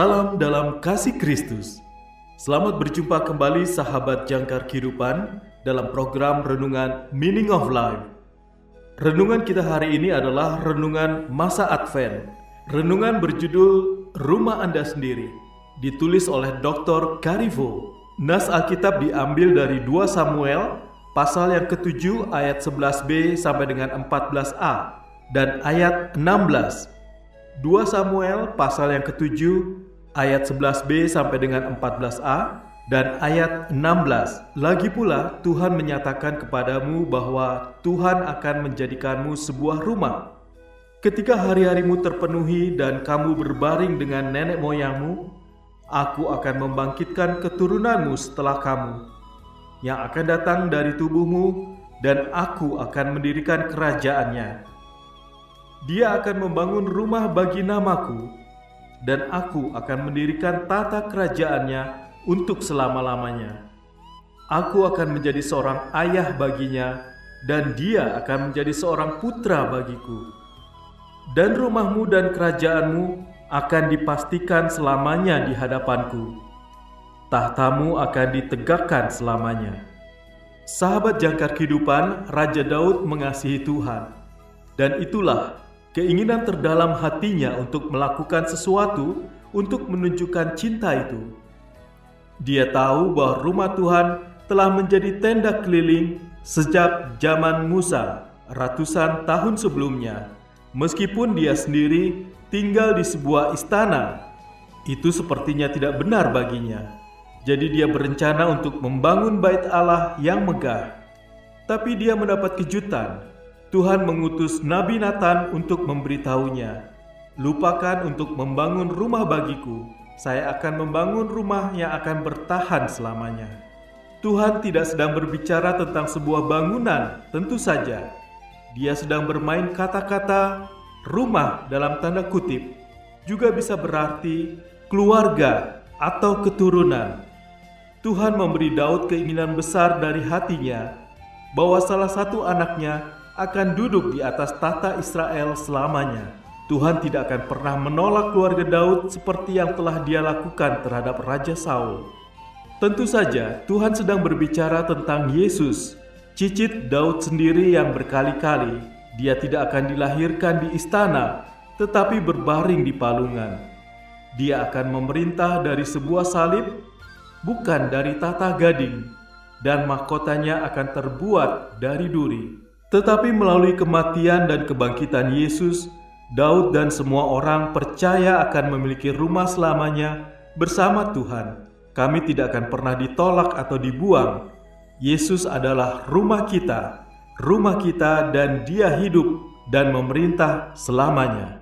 Salam dalam kasih Kristus. Selamat berjumpa kembali sahabat jangkar kehidupan dalam program renungan Meaning of Life. Renungan kita hari ini adalah renungan masa Advent. Renungan berjudul Rumah Anda Sendiri, ditulis oleh Dr. Karivo. Nas Alkitab diambil dari 2 Samuel pasal yang ke-7 ayat 11b sampai dengan 14a dan ayat 16 2 Samuel pasal yang ke-7 ayat 11b sampai dengan 14a dan ayat 16. Lagi pula Tuhan menyatakan kepadamu bahwa Tuhan akan menjadikanmu sebuah rumah. Ketika hari-harimu terpenuhi dan kamu berbaring dengan nenek moyangmu, aku akan membangkitkan keturunanmu setelah kamu yang akan datang dari tubuhmu dan aku akan mendirikan kerajaannya. Dia akan membangun rumah bagi namaku, dan aku akan mendirikan tata kerajaannya untuk selama-lamanya. Aku akan menjadi seorang ayah baginya, dan dia akan menjadi seorang putra bagiku. Dan rumahmu dan kerajaanmu akan dipastikan selamanya di hadapanku. Tahtamu akan ditegakkan selamanya. Sahabat jangkar kehidupan, Raja Daud mengasihi Tuhan. Dan itulah keinginan terdalam hatinya untuk melakukan sesuatu untuk menunjukkan cinta itu. Dia tahu bahwa rumah Tuhan telah menjadi tenda keliling sejak zaman Musa ratusan tahun sebelumnya. Meskipun dia sendiri tinggal di sebuah istana, itu sepertinya tidak benar baginya. Jadi dia berencana untuk membangun bait Allah yang megah. Tapi dia mendapat kejutan Tuhan mengutus Nabi Nathan untuk memberitahunya, "Lupakan untuk membangun rumah bagiku. Saya akan membangun rumah yang akan bertahan selamanya." Tuhan tidak sedang berbicara tentang sebuah bangunan, tentu saja. Dia sedang bermain kata-kata "rumah" dalam tanda kutip, juga bisa berarti keluarga atau keturunan. Tuhan memberi Daud keinginan besar dari hatinya bahwa salah satu anaknya akan duduk di atas tahta Israel selamanya. Tuhan tidak akan pernah menolak keluarga Daud seperti yang telah dia lakukan terhadap Raja Saul. Tentu saja Tuhan sedang berbicara tentang Yesus, cicit Daud sendiri yang berkali-kali dia tidak akan dilahirkan di istana, tetapi berbaring di palungan. Dia akan memerintah dari sebuah salib, bukan dari tata gading, dan mahkotanya akan terbuat dari duri. Tetapi melalui kematian dan kebangkitan Yesus, Daud dan semua orang percaya akan memiliki rumah selamanya bersama Tuhan. Kami tidak akan pernah ditolak atau dibuang. Yesus adalah rumah kita, rumah kita, dan Dia hidup dan memerintah selamanya.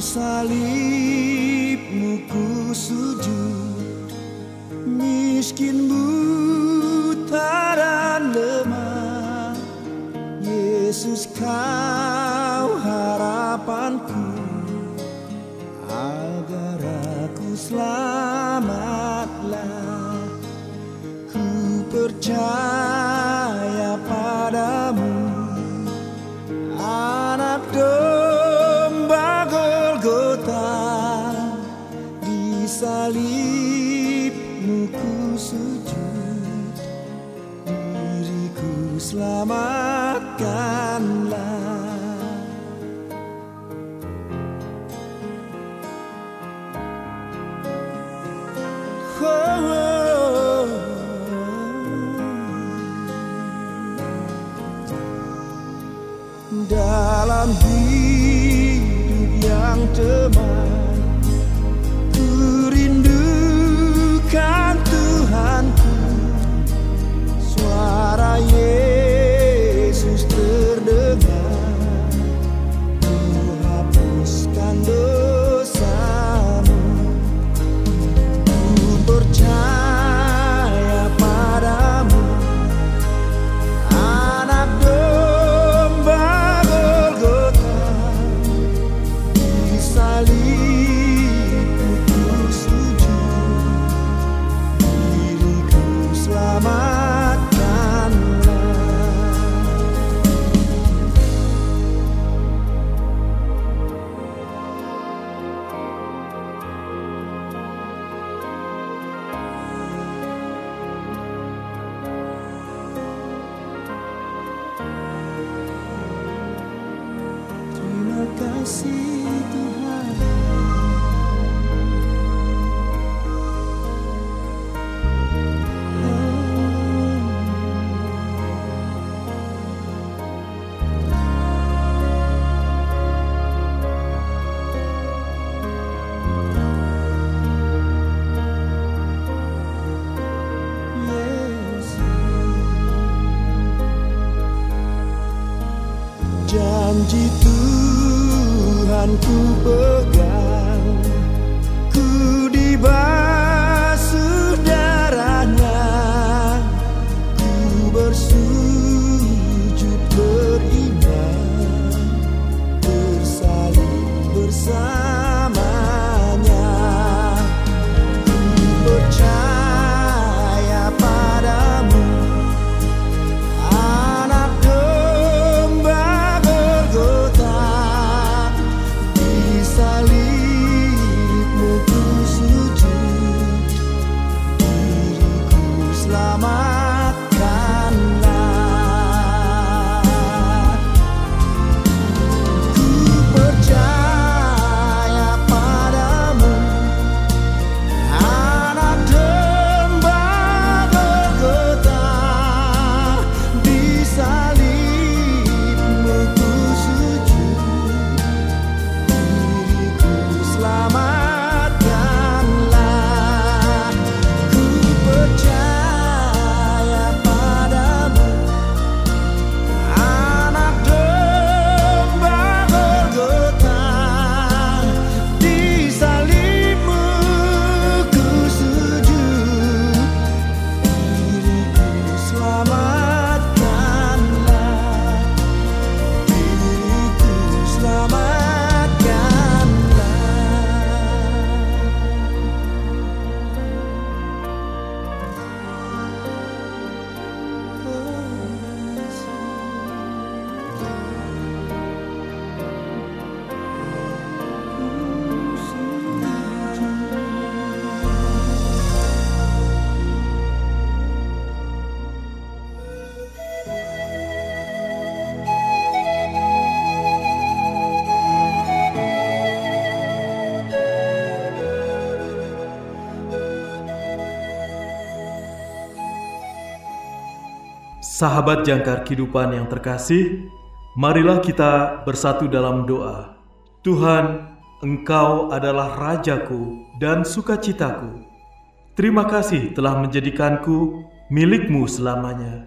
Salibmu ku sujud Miskin buta dan lemah. Yesus kau harapanku. Agar aku selamatlah. Ku percaya Sahabat jangkar kehidupan yang terkasih, marilah kita bersatu dalam doa. Tuhan, Engkau adalah Rajaku dan sukacitaku. Terima kasih telah menjadikanku milikmu selamanya.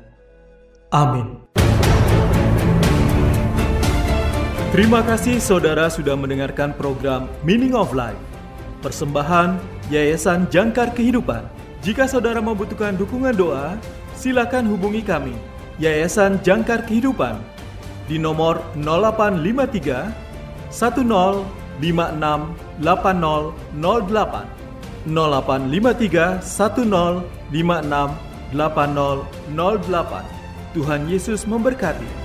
Amin. Terima kasih saudara sudah mendengarkan program Meaning of Life. Persembahan Yayasan Jangkar Kehidupan. Jika saudara membutuhkan dukungan doa, silakan hubungi kami. Yayasan Jangkar Kehidupan di nomor 0853 1056 8008 0853 1056 8008 Tuhan Yesus memberkati.